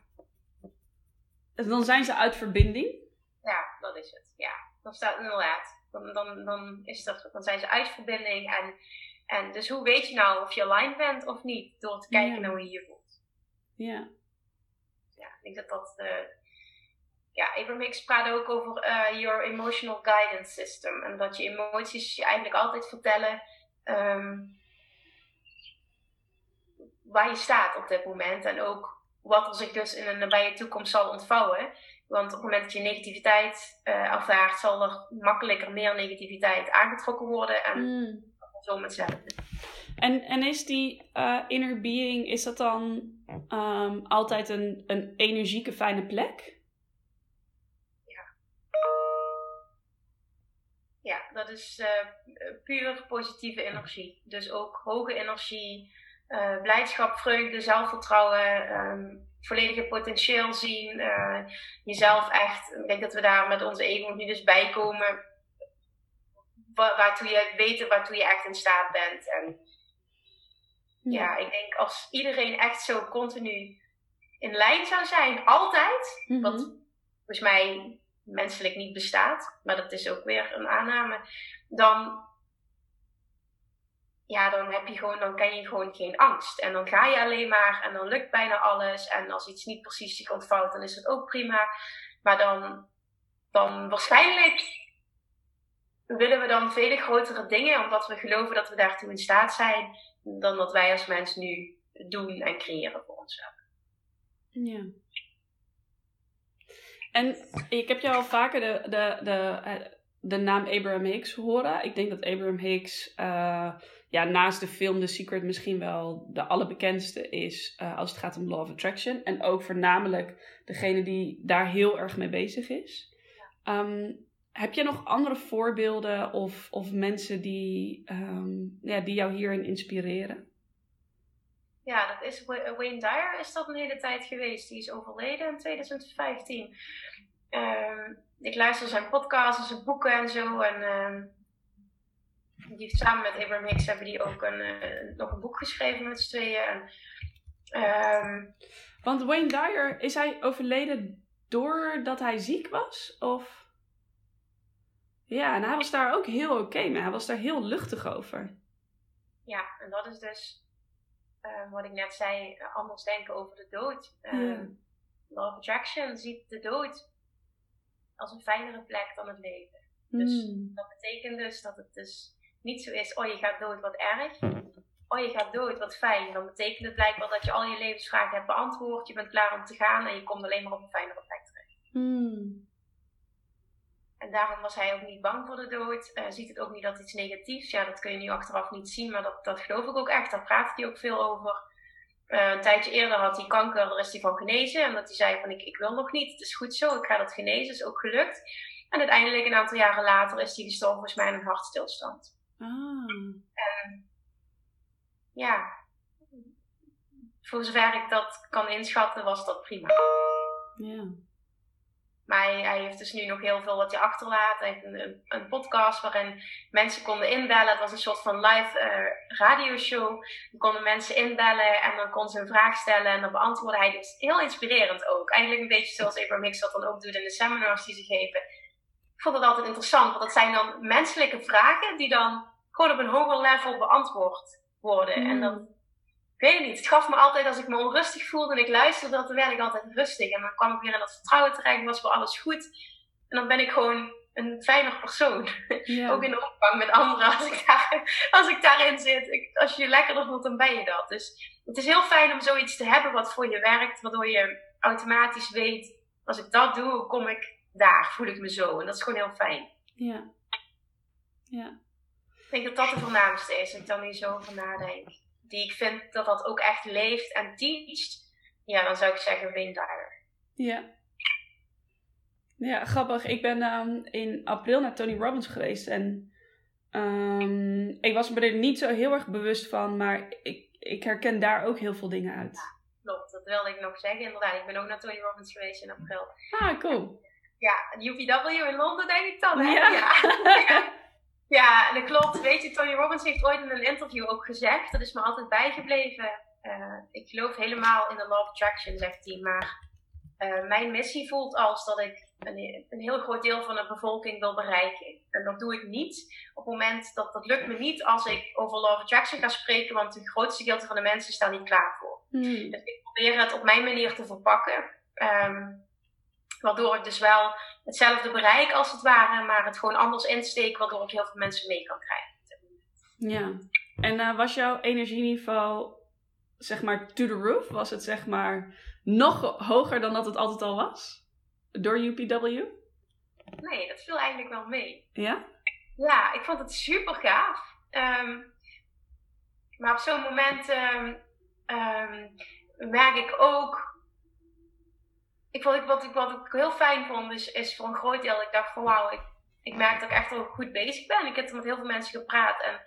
Dan zijn ze uit verbinding. Ja, dat is het. Ja, dan staat inderdaad. Dan, dan, dan, is dat, dan zijn ze uit verbinding. En, en dus hoe weet je nou of je aligned bent of niet? Door te kijken naar hoe je je voelt. Ja. Ja, ik denk dat dat uh, ja, Abraham Hicks praat ook over uh, your emotional guidance system. En dat je emoties je eigenlijk altijd vertellen um, waar je staat op dit moment. En ook wat er zich dus in een nabije toekomst zal ontvouwen. Want op het moment dat je negativiteit uh, ervaart, zal er makkelijker meer negativiteit aangetrokken worden. En mm. zo hetzelfde. En, en is die uh, inner being, is dat dan um, altijd een, een energieke fijne plek? Ja. Ja, dat is uh, puur positieve energie. Dus ook hoge energie, uh, blijdschap, vreugde, zelfvertrouwen, um, volledige potentieel zien. Uh, jezelf echt, ik denk dat we daar met onze ego nu dus bij komen. Waartoe je weten waartoe je echt in staat bent. En ja, ik denk als iedereen echt zo continu in lijn zou zijn, altijd, mm wat volgens mij menselijk niet bestaat, maar dat is ook weer een aanname, dan, ja, dan heb je gewoon, dan ken je gewoon geen angst. En dan ga je alleen maar en dan lukt bijna alles. En als iets niet precies zich ontvouwt, dan is het ook prima. Maar dan, dan waarschijnlijk willen we dan vele grotere dingen, omdat we geloven dat we daartoe in staat zijn dan dat wij als mens nu doen en creëren voor onszelf. Ja. En ik heb jou al vaker de, de, de, eh, de naam Abraham Hicks horen. Ik denk dat Abraham Hicks uh, ja, naast de film The Secret misschien wel de allerbekendste is uh, als het gaat om Law of Attraction. En ook voornamelijk degene die daar heel erg mee bezig is. Um, heb je nog andere voorbeelden of, of mensen die, um, ja, die jou hierin inspireren? Ja, dat is Wayne Dyer is dat een hele tijd geweest. Die is overleden in 2015. Um, ehm, ik luister zijn podcasts en zijn boeken en zo. En um, die samen met Abraham Hicks hebben die ook een, uh, nog een boek geschreven met z'n tweeën. En, Want Wayne Dyer, is hij overleden doordat hij ziek was? Of? Ja, en hij was daar ook heel oké okay mee. Hij was daar heel luchtig over. Ja, en dat is dus uh, wat ik net zei, eh, anders denken over de dood. Uh, Law of Attraction ziet de dood als een fijnere plek dan het leven. Dus hmm. dat betekent dus dat het dus niet zo is, oh je gaat dood, wat erg. Oh je gaat dood, wat fijn. Dan betekent het blijkbaar dat je al je levensvragen hebt beantwoord. Je bent klaar om te gaan en je komt alleen maar op een fijnere plek terecht. Hmm. En daarom was hij ook niet bang voor de dood. Uh, ziet het ook niet dat iets negatiefs. Ja, dat kun je nu achteraf niet zien, maar dat, dat geloof ik ook echt. Daar praat hij ook veel over. Uh, een tijdje eerder had hij kanker, daar is hij van genezen. En dat hij zei van ik, ik wil nog niet, het is goed zo, ik ga dat genezen. is ook gelukt. En uiteindelijk een aantal jaren later is hij gestorven volgens mij in een hartstilstand. Ah. En ja, voor zover ik dat kan inschatten was dat prima. Ja. Maar hij, heeft dus nu nog heel veel wat hij achterlaat. Hij heeft een, een, podcast waarin mensen konden inbellen. Het was een soort van live uh, radioshow. Dan konden mensen inbellen en dan kon ze een vraag stellen en dan beantwoordde hij. Dus heel inspirerend ook. Eigenlijk een beetje zoals Abraham Hicks dat dan ook doet in de seminars die ze geven. Ik vond het altijd interessant, want dat zijn dan menselijke vragen die dan gewoon op een hoger level beantwoord worden. En mm. dan weet het niet. Het gaf me altijd, als ik me onrustig voelde en ik luisterde, dan werd ik altijd rustig. En dan kwam ik weer in dat vertrouwen terecht, was voor alles goed. En dan ben ik gewoon een fijner persoon. Ook in de omgang met anderen, als ik, daar, als ik daarin zit. Ik, als je je lekkerder voelt, dan ben je dat. Dus het is heel fijn om zoiets te hebben wat voor je werkt, waardoor je automatisch weet, als ik dat doe, kom ik daar, voel ik me zo. En dat is gewoon heel fijn. Ja. Ja. Ik denk dat dat de voornaamste is, als ik dan niet zo over nadenk die ik vind dat dat ook echt leeft en teacht, ja, dan zou ik zeggen Wayne Dyer. Ja. Ja, grappig. Ik ben um, in april naar Tony Robbins geweest en um, ik was me er niet zo heel erg bewust van, maar ik, ik herken daar ook heel veel dingen uit. Ja, klopt, dat wilde ik nog zeggen inderdaad. Ik ben ook naar Tony Robbins geweest in april. Ah, cool. Ja, UPW in Londen denk ik dan, hè? ja. ja. Ja, dat klopt. Weet je, Tony Robbins heeft ooit in een interview ook gezegd, dat is me altijd bijgebleven. Uh, ik geloof helemaal in de law of attraction, zegt hij. Maar uh, mijn missie voelt als dat ik een, een, heel groot deel van de bevolking wil bereiken. En dat doe ik niet op het moment dat dat lukt me niet als ik over law of attraction ga spreken, want het grootste gedeelte van de mensen staan niet klaar voor. Hmm. Dus ik probeer het op mijn manier te verpakken. Um, waardoor ik dus wel hetzelfde bereik als het ware, maar het gewoon anders insteek, waardoor ik heel veel mensen mee kan krijgen. Ja, en uh, was jouw energieniveau zeg maar to the roof? Was het zeg maar nog hoger dan dat het altijd al was? Door UPW? Nee, dat viel eigenlijk wel mee. Ja? Ja, ik vond het super gaaf. Ehm, maar op zo'n moment ehm, merk ik ook. Ik vond, ik, wat, ik, wat ik heel fijn vond, is, is voor een groot deel. Ik dacht van wauw, ik, ik merk dat ik echt wel goed bezig ben. Ik heb met heel veel mensen gepraat. En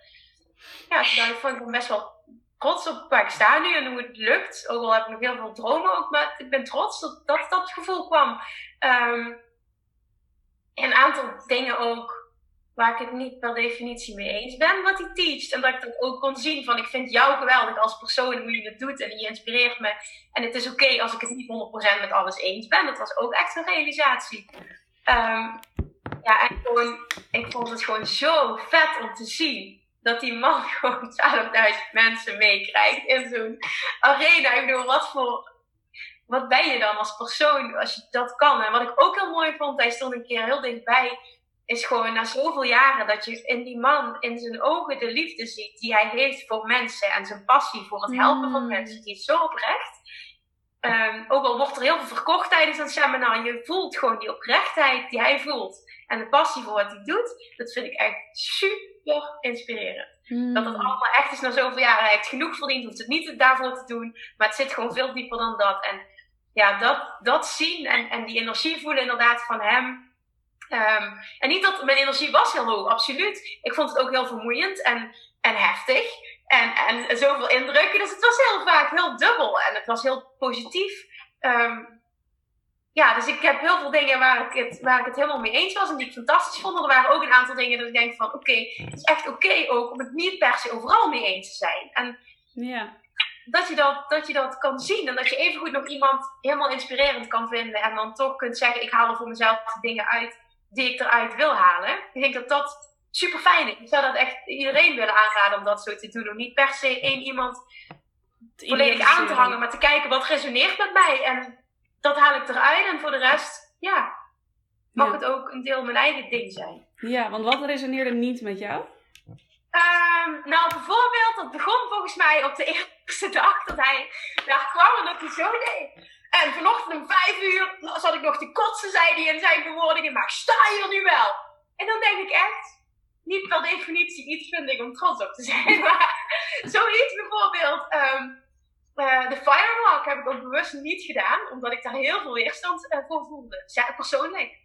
ja, ik vond ik best wel trots op waar ik sta nu en hoe het lukt. Ook al heb ik nog heel veel dromen ook, maar ik ben trots dat dat, dat gevoel kwam. Um, een aantal dingen ook waar ik het niet per definitie mee eens ben wat hij teacht. En dat ik dat ook kon zien van ik vind jou geweldig als persoon hoe je het doet en je inspireert me. En het is oké als ik het niet 100% met alles eens ben. Dat was ook echt een realisatie. Um, ja, en gewoon, ik vond het gewoon zo vet om te zien dat die man gewoon 12.000 mensen meekrijgt in zo'n arena. Ik bedoel, wat voor. Wat ben je dan als persoon als je dat kan? En wat ik ook heel mooi vond, hij stond een keer heel dichtbij, is gewoon na zoveel jaren dat je in die man, in zijn ogen, de liefde ziet die hij heeft voor mensen en zijn passie voor het helpen van mm. mensen. Die is zo oprecht. Um, ook al wordt er heel veel verkocht tijdens een seminar, je voelt gewoon die oprechtheid die hij voelt. En de passie voor wat hij doet, dat vind ik echt super inspirerend. Dat het allemaal echt is na zoveel jaren. Hij heeft genoeg verdiend, hoeft het niet daarvoor te doen. Maar het zit gewoon veel dieper dan dat. En ja, dat, dat zien en, en die energie voelen inderdaad van hem. Um, en niet dat mijn energie was heel hoog, absoluut. Ik vond het ook heel vermoeiend en, en heftig. En, en zoveel indrukken. Dus het was heel vaak heel dubbel. En het was heel positief. Um, ja, dus ik heb heel veel dingen waar ik, het, waar ik het helemaal mee eens was en die ik fantastisch vond. Er waren ook een aantal dingen dat ik denk van oké, het is echt oké ook om het niet per se overal mee eens te zijn. En ja. dat, je dat, dat je dat kan zien en dat je evengoed nog iemand helemaal inspirerend kan vinden en dan toch kunt zeggen ik haal er voor mezelf dingen uit die ik eruit wil halen. Ik denk dat dat super fijn is. Ik zou dat echt iedereen willen aanraden om dat zo te doen. Om niet per se één iemand volledig aan te hangen, maar te kijken wat resoneert met mij. En dat haal ik eruit. En voor de rest, ja, mag het ook een deel mijn eigen ding zijn. Ja, want wat resoneerde niet met jou? Um, nou, bijvoorbeeld, dat begon volgens mij op de eerste dag dat hij daar kwam en dat hij zo deed. En vanochtend om vijf uur zat ik nog te kotsen, zei hij in zijn bewoordingen, maar sta hier nu wel. En dan denk ik echt, niet per definitie iets vind om trots op te zijn, maar zoiets bijvoorbeeld. Um, uh, de firewalk heb ik ook bewust niet gedaan, omdat ik daar heel veel weerstand uh, voor voelde, persoonlijk.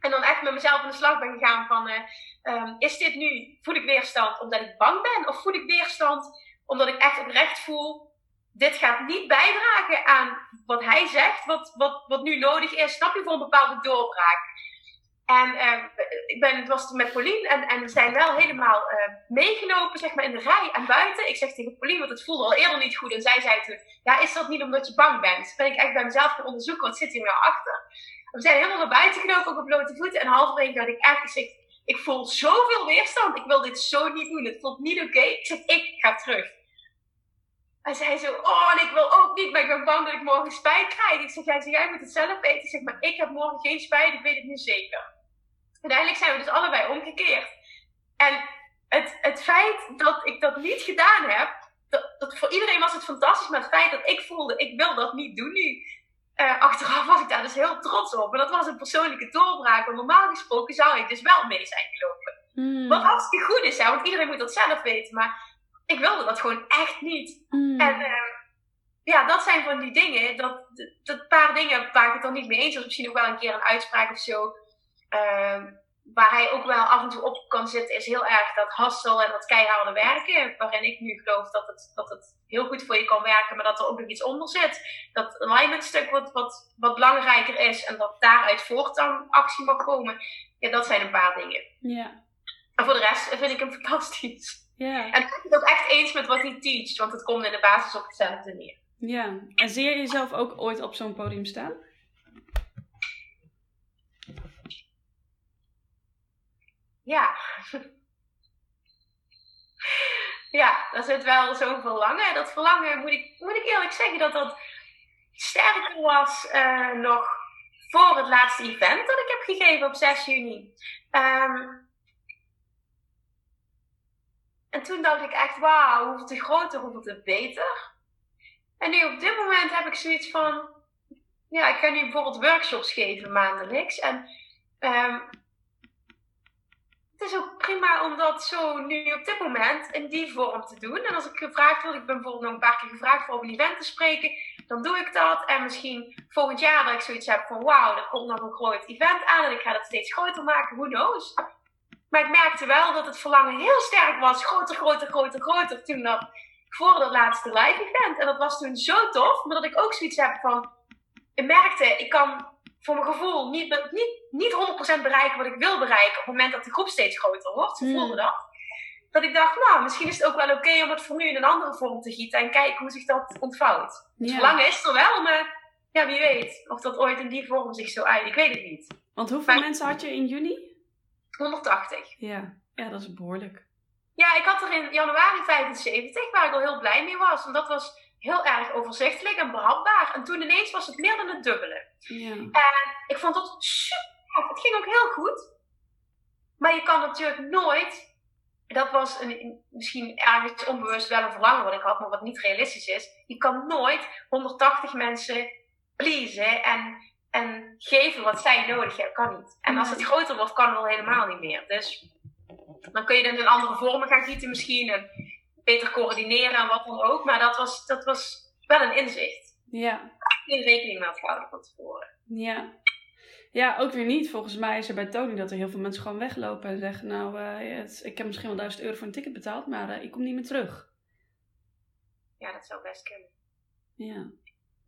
En dan echt met mezelf aan de slag ben gegaan van, uh, um, is dit nu, voel ik weerstand omdat ik bang ben? Of voel ik weerstand omdat ik echt oprecht voel, dit gaat niet bijdragen aan wat hij zegt, wat, wat, wat nu nodig is, snap je, voor een bepaalde doorbraak. En uh, ik ben, het was met Pauline en, en we zijn wel helemaal uh, zeg maar, in de rij en buiten. Ik zeg tegen Pauline, want het voelde al eerder niet goed. En zij zei toen, ja, is dat niet omdat je bang bent? Ben ik echt bij mezelf gaan onderzoeken, wat zit hier nou achter? We zijn helemaal naar buiten gelopen, ook op blote voeten. En halverwege dacht ik echt, ik, ik voel zoveel weerstand. Ik wil dit zo niet doen. Het voelt niet oké. Ik zeg, ik ga terug. En zij zo, oh, en ik wil ook niet, maar ik ben bang dat ik morgen spijt krijg. Ik zeg, jij, jij moet het zelf eten. Ik zeg, maar ik heb morgen geen spijt, ik weet het nu zeker. Uiteindelijk zijn we dus allebei omgekeerd. En het, het feit dat ik dat niet gedaan heb, dat, dat, voor iedereen was het fantastisch, maar het feit dat ik voelde, ik wil dat niet doen nu. Uh, achteraf was ik daar dus heel trots op. En dat was een persoonlijke doorbraak. Want normaal gesproken zou ik dus wel mee zijn gelopen. Mm. Wat hartstikke goed is, hè, want iedereen moet dat zelf weten. Maar ik wilde dat gewoon echt niet. Hmm. En uh, ja, dat zijn van die dingen. Dat, dat, paar dingen waar ik het dan niet mee eens was. Misschien ook wel een keer een uitspraak of zo. Uh, waar hij ook wel af en toe op kan zitten, is heel erg dat hustle en dat keiharde werken. Waarin ik nu geloof dat het, dat het heel goed voor je kan werken, maar dat er ook nog iets onder zit. Dat alignment stuk wat, wat, wat belangrijker is en dat daaruit voort dan actie mag komen. Ja, dat zijn een paar dingen. Ja. En voor de rest vind ik hem fantastisch. Ja. En ik ben het ook echt eens met wat hij teacht, want het komt in de basis op hetzelfde neer. Ja. En zie je jezelf ook ooit op zo'n podium staan? Ja. ja, dat zit wel zo'n verlangen. Dat verlangen, moet ik, moet ik eerlijk zeggen, dat dat sterker was uh, nog voor het laatste event dat ik heb gegeven op 6 juni. Um, en toen dacht ik echt, wauw, hoeveel te groter, hoeveel te beter. En nu op dit moment heb ik zoiets van, ja, ik ga nu bijvoorbeeld workshops geven maandelijks. En um, het is ook prima om dat zo nu op dit moment in die vorm te doen. En als ik gevraagd word, ik ben bijvoorbeeld nog een paar keer gevraagd voor een event te spreken, dan doe ik dat. En misschien volgend jaar dat ik zoiets heb van wauw, er komt nog een groot event aan en ik ga dat steeds groter maken, who knows. Maar ik merkte wel dat het verlangen heel sterk was, groter, groter, groter, groter, toen dat, voor dat laatste live event. En dat was toen zo tof, maar dat ik ook zoiets heb van, ik merkte, ik kan voor mijn gevoel niet, niet, niet 100% bereiken wat ik wil bereiken op het moment dat de groep steeds groter wordt. Ze voelde hmm. dat. Dat ik dacht, nou, misschien is het ook wel oké om het voor nu in een andere vorm te gieten en kijken hoe zich dat ontvouwt. Het verlangen is er wel, maar ja, wie weet of dat ooit in die vorm zich zo uit. Ik weet het niet. Want hoeveel mensen had je in juni? 180. Ja, ja dat is behoorlijk. Ja, ik had er in januari 75, waar ik al heel blij mee was. En dat was heel erg overzichtelijk en behapbaar. En toen ineens was het meer dan het dubbele. Ja. En ik vond dat super. Het ging ook heel goed. Maar je kan natuurlijk nooit. Dat was een, misschien ergens onbewust wel een verlangen wat ik had, maar wat niet realistisch is. Je kan nooit 180 mensen pleasen en, en geven wat zij nodig hebben. Kan niet. En als het groter wordt, kan het al helemaal niet meer. Dus dan kun je het in andere vormen gaan gieten misschien. En beter coördineren en wat dan ook. Maar dat was, dat was wel een inzicht. Ja. Geen rekening mee had gehouden van tevoren. Ja. Ja, ook weer niet. Volgens mij is er bij Tony dat er heel veel mensen gewoon weglopen en zeggen: Nou, uh, ik heb misschien wel 1000 euro voor een ticket betaald, maar uh, ik kom niet meer terug. Ja, dat zou best kunnen. Ja.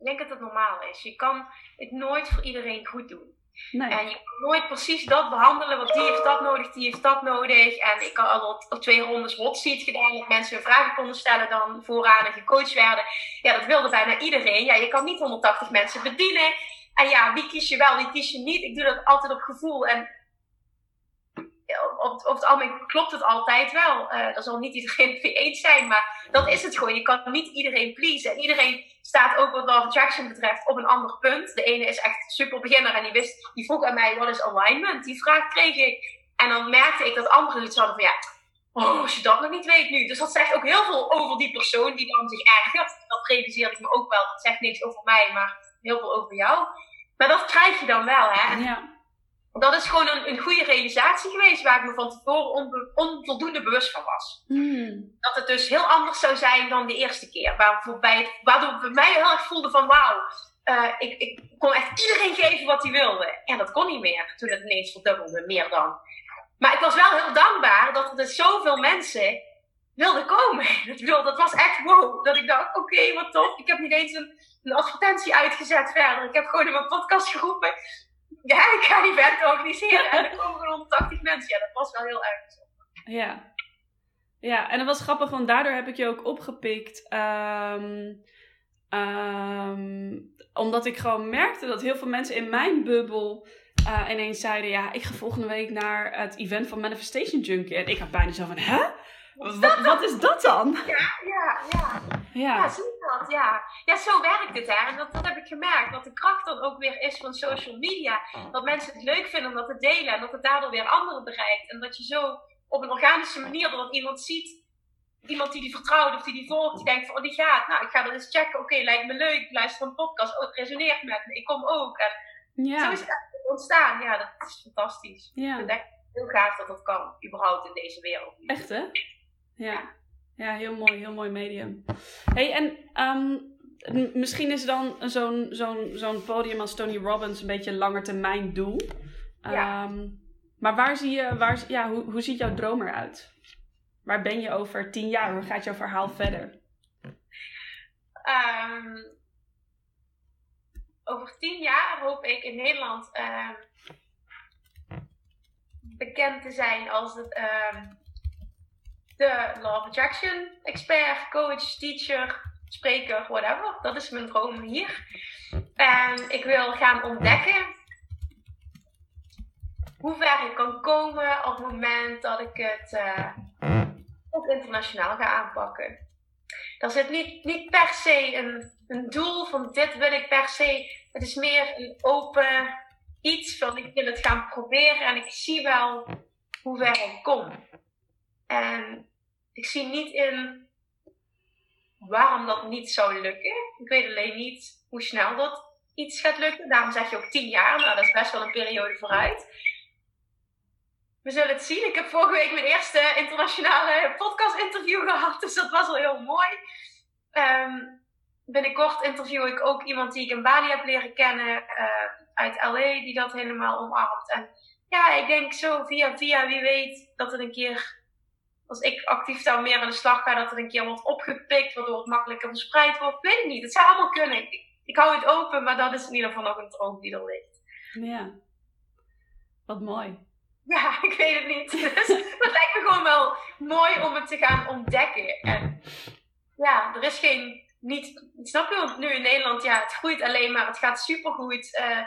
Ik denk dat het normaal is. Je kan het nooit voor iedereen goed doen. Nee. En je kan nooit precies dat behandelen, want die heeft dat nodig, die heeft dat nodig. En ik had al op twee rondes hot seat gedaan, dat mensen hun vragen konden stellen dan vooraan en gecoacht werden. Ja, dat wilde bijna iedereen. Ja, je kan niet 180 mensen bedienen. En ja, wie kies je wel, wie kies je niet? Ik doe dat altijd op gevoel. En op, op het algemeen klopt het altijd wel. Uh, daar zal niet iedereen het mee eens zijn, maar dat is het gewoon. Je kan niet iedereen pleasen. En iedereen staat ook wat of Attraction betreft op een ander punt. De ene is echt super beginner en die, wist, die vroeg aan mij, wat is alignment? Die vraag kreeg ik. En dan merkte ik dat anderen iets hadden van, ja, oh, als je dat nog niet weet nu. Dus dat zegt ook heel veel over die persoon die dan zich ergert. Dat realiseerde ik me ook wel. Dat zegt niks over mij, maar heel veel over jou. Maar dat krijg je dan wel, hè. ja dat is gewoon een, een goede realisatie geweest waar ik me van tevoren onvoldoende bewust van was. Hmm. Dat het dus heel anders zou zijn dan de eerste keer. Waarbij waardoor het bij mij heel erg voelde van wauw, uh, ik, ik, kon echt iedereen geven wat hij wilde. En dat kon niet meer toen het ineens verdubbelde, meer dan. Maar ik was wel heel dankbaar dat er dus zoveel mensen wilden komen. Dat, dat was echt wow. Dat ik dacht, oké, wat tof. Ik heb niet eens een, een advertentie uitgezet verder. Ik heb gewoon in mijn podcast geroepen ja, ik ga die event organiseren. En er komen 180 mensen. Ja, dat was wel heel erg Ja. Ja, en dat was grappig, want daardoor heb ik je ook opgepikt. Um, um, omdat ik gewoon merkte dat heel veel mensen in mijn bubbel uh, ineens zeiden: Ja, ik ga volgende week naar het event van Manifestation Junkie. En ik had bijna zo van: Hè? Wat, wat is dat dan? Ja, ja, ja. Ja, ja. Ja, zo werkt het hè. En dat, dat heb ik gemerkt. Dat de kracht dan ook weer is van social media. Dat mensen het leuk vinden om dat te delen. En dat het daardoor weer anderen bereikt. En dat je zo op een organische manier, dat iemand ziet iemand die die vertrouwt of die die volgt, die denkt van, oh die gaat, nou ik ga dat eens checken, oké, lijkt me leuk, ik luister een podcast, oh het resoneert met me, ik kom ook. En ja. zo is het ontstaan, ja, dat is fantastisch. Ja. Ik vind het echt heel gaaf dat dat kan, überhaupt in deze wereld. Echt hè? Ja. Ja, heel mooi, heel mooi medium. hey, en um, misschien is dan zo'n zo'n zo'n podium als Tony Robbins een beetje een langer termijn doel. Ja. Um, maar waar zie je, waar, ja, hoe, hoe ziet jouw droom eruit? Waar ben je over tien jaar? Hoe gaat jouw verhaal verder? Um, over tien jaar hoop ik in Nederland bekend te zijn als het de of Attraction expert, coach, teacher, spreker, whatever. Dat is mijn droom hier. En ik wil gaan ontdekken hoe ver ik kan komen op het moment dat ik het uh, ook internationaal ga aanpakken. Er zit niet, niet per se een, een doel van dit wil ik per se. Het is meer een open iets van ik wil het gaan proberen en ik zie wel hoe ver ik kom. En ik zie niet in waarom dat niet zou lukken. Ik weet alleen niet hoe snel dat iets gaat lukken. Daarom zeg je ook tien jaar, nou dat is best wel een periode vooruit. We zullen het zien. Ik heb vorige week mijn eerste internationale podcast-interview gehad, dus dat was al heel mooi. Um, binnenkort interview ik ook iemand die ik in Bali heb leren kennen uh, uit LA, die dat helemaal omarmt. En ja, ik denk zo via via, wie weet, dat het een keer, als ik actief daar meer aan de slag ga, dat het een keer wordt opgepikt, waardoor het makkelijker verspreid wordt. Ik weet het niet. Het zou allemaal kunnen. Ik, ik hou het open, maar dat is in ieder geval nog een droom die er ligt. Ja, wat mooi. Ja, ik weet het niet. Dus het lijkt me gewoon wel mooi om het te gaan ontdekken. En ja, er is geen, niet, snap je, want nu in Nederland, ja, het groeit alleen maar, het gaat supergoed. Uh,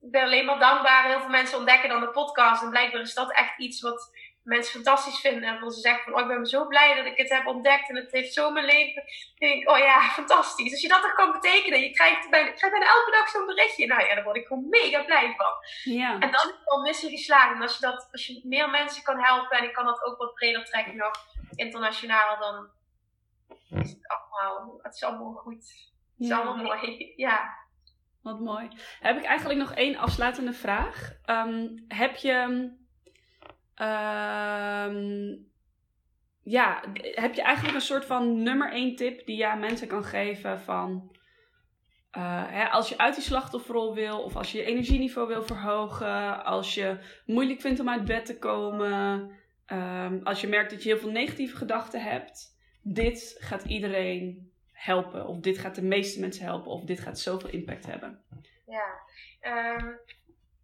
ik ben alleen maar dankbaar. Heel veel mensen ontdekken dan de podcast. En blijkbaar is dat echt iets wat mensen fantastisch vinden. En ze zeggen van, oh, ik ben zo blij dat ik het heb ontdekt. En het heeft zo mijn leven. Dan denk ik, oh ja, fantastisch. Als je dat toch kan betekenen. Je krijgt bijna, krijgt bijna elke dag zo'n berichtje. Nou ja, daar word ik gewoon mega blij van. Ja. En dan is het al missie geslagen. En als je, dat, als je meer mensen kan helpen. En ik kan dat ook wat breder trekken nog. Internationaal. Dan is het allemaal, het is allemaal goed. Het is allemaal mooi. Ja. Wat mooi. Heb ik eigenlijk nog één afsluitende vraag. Um, heb je Um, ja, heb je eigenlijk een soort van nummer één tip die je aan mensen kan geven van... Uh, hè, als je uit die slachtofferrol wil, of als je je energieniveau wil verhogen, als je moeilijk vindt om uit bed te komen, um, als je merkt dat je heel veel negatieve gedachten hebt, dit gaat iedereen helpen, of dit gaat de meeste mensen helpen, of dit gaat zoveel impact hebben. Ja, um,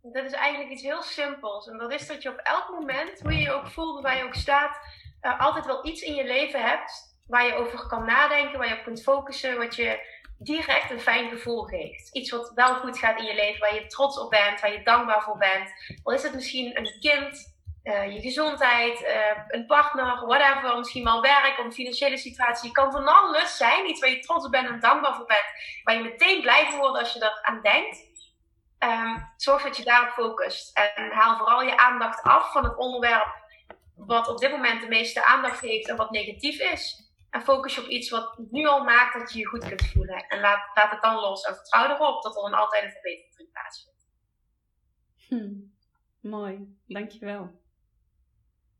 dat is eigenlijk iets heel simpels. En dat is dat je op elk moment, hoe je je ook voelt, waar je ook staat, uh, altijd wel iets in je leven hebt waar je over kan nadenken, waar je op kunt focussen, wat je direct een fijn gevoel geeft. Iets wat wel goed gaat in je leven, waar je trots op bent, waar je dankbaar voor bent. Al is het misschien een kind, uh, je gezondheid, uh, een partner, whatever, misschien wel werk of een financiële situatie. Je kan van alles zijn, iets waar je trots op bent en dankbaar voor bent, waar je meteen blij van wordt als je eraan denkt. Um, zorg dat je daarop focust. En haal vooral je aandacht af van het onderwerp wat op dit moment de meeste aandacht heeft en wat negatief is. En focus je op iets wat nu al maakt dat je je goed kunt voelen. En laat, laat het dan los en vertrouw erop dat er dan altijd een verbetering plaatsvindt. Hm. Mooi, dankjewel.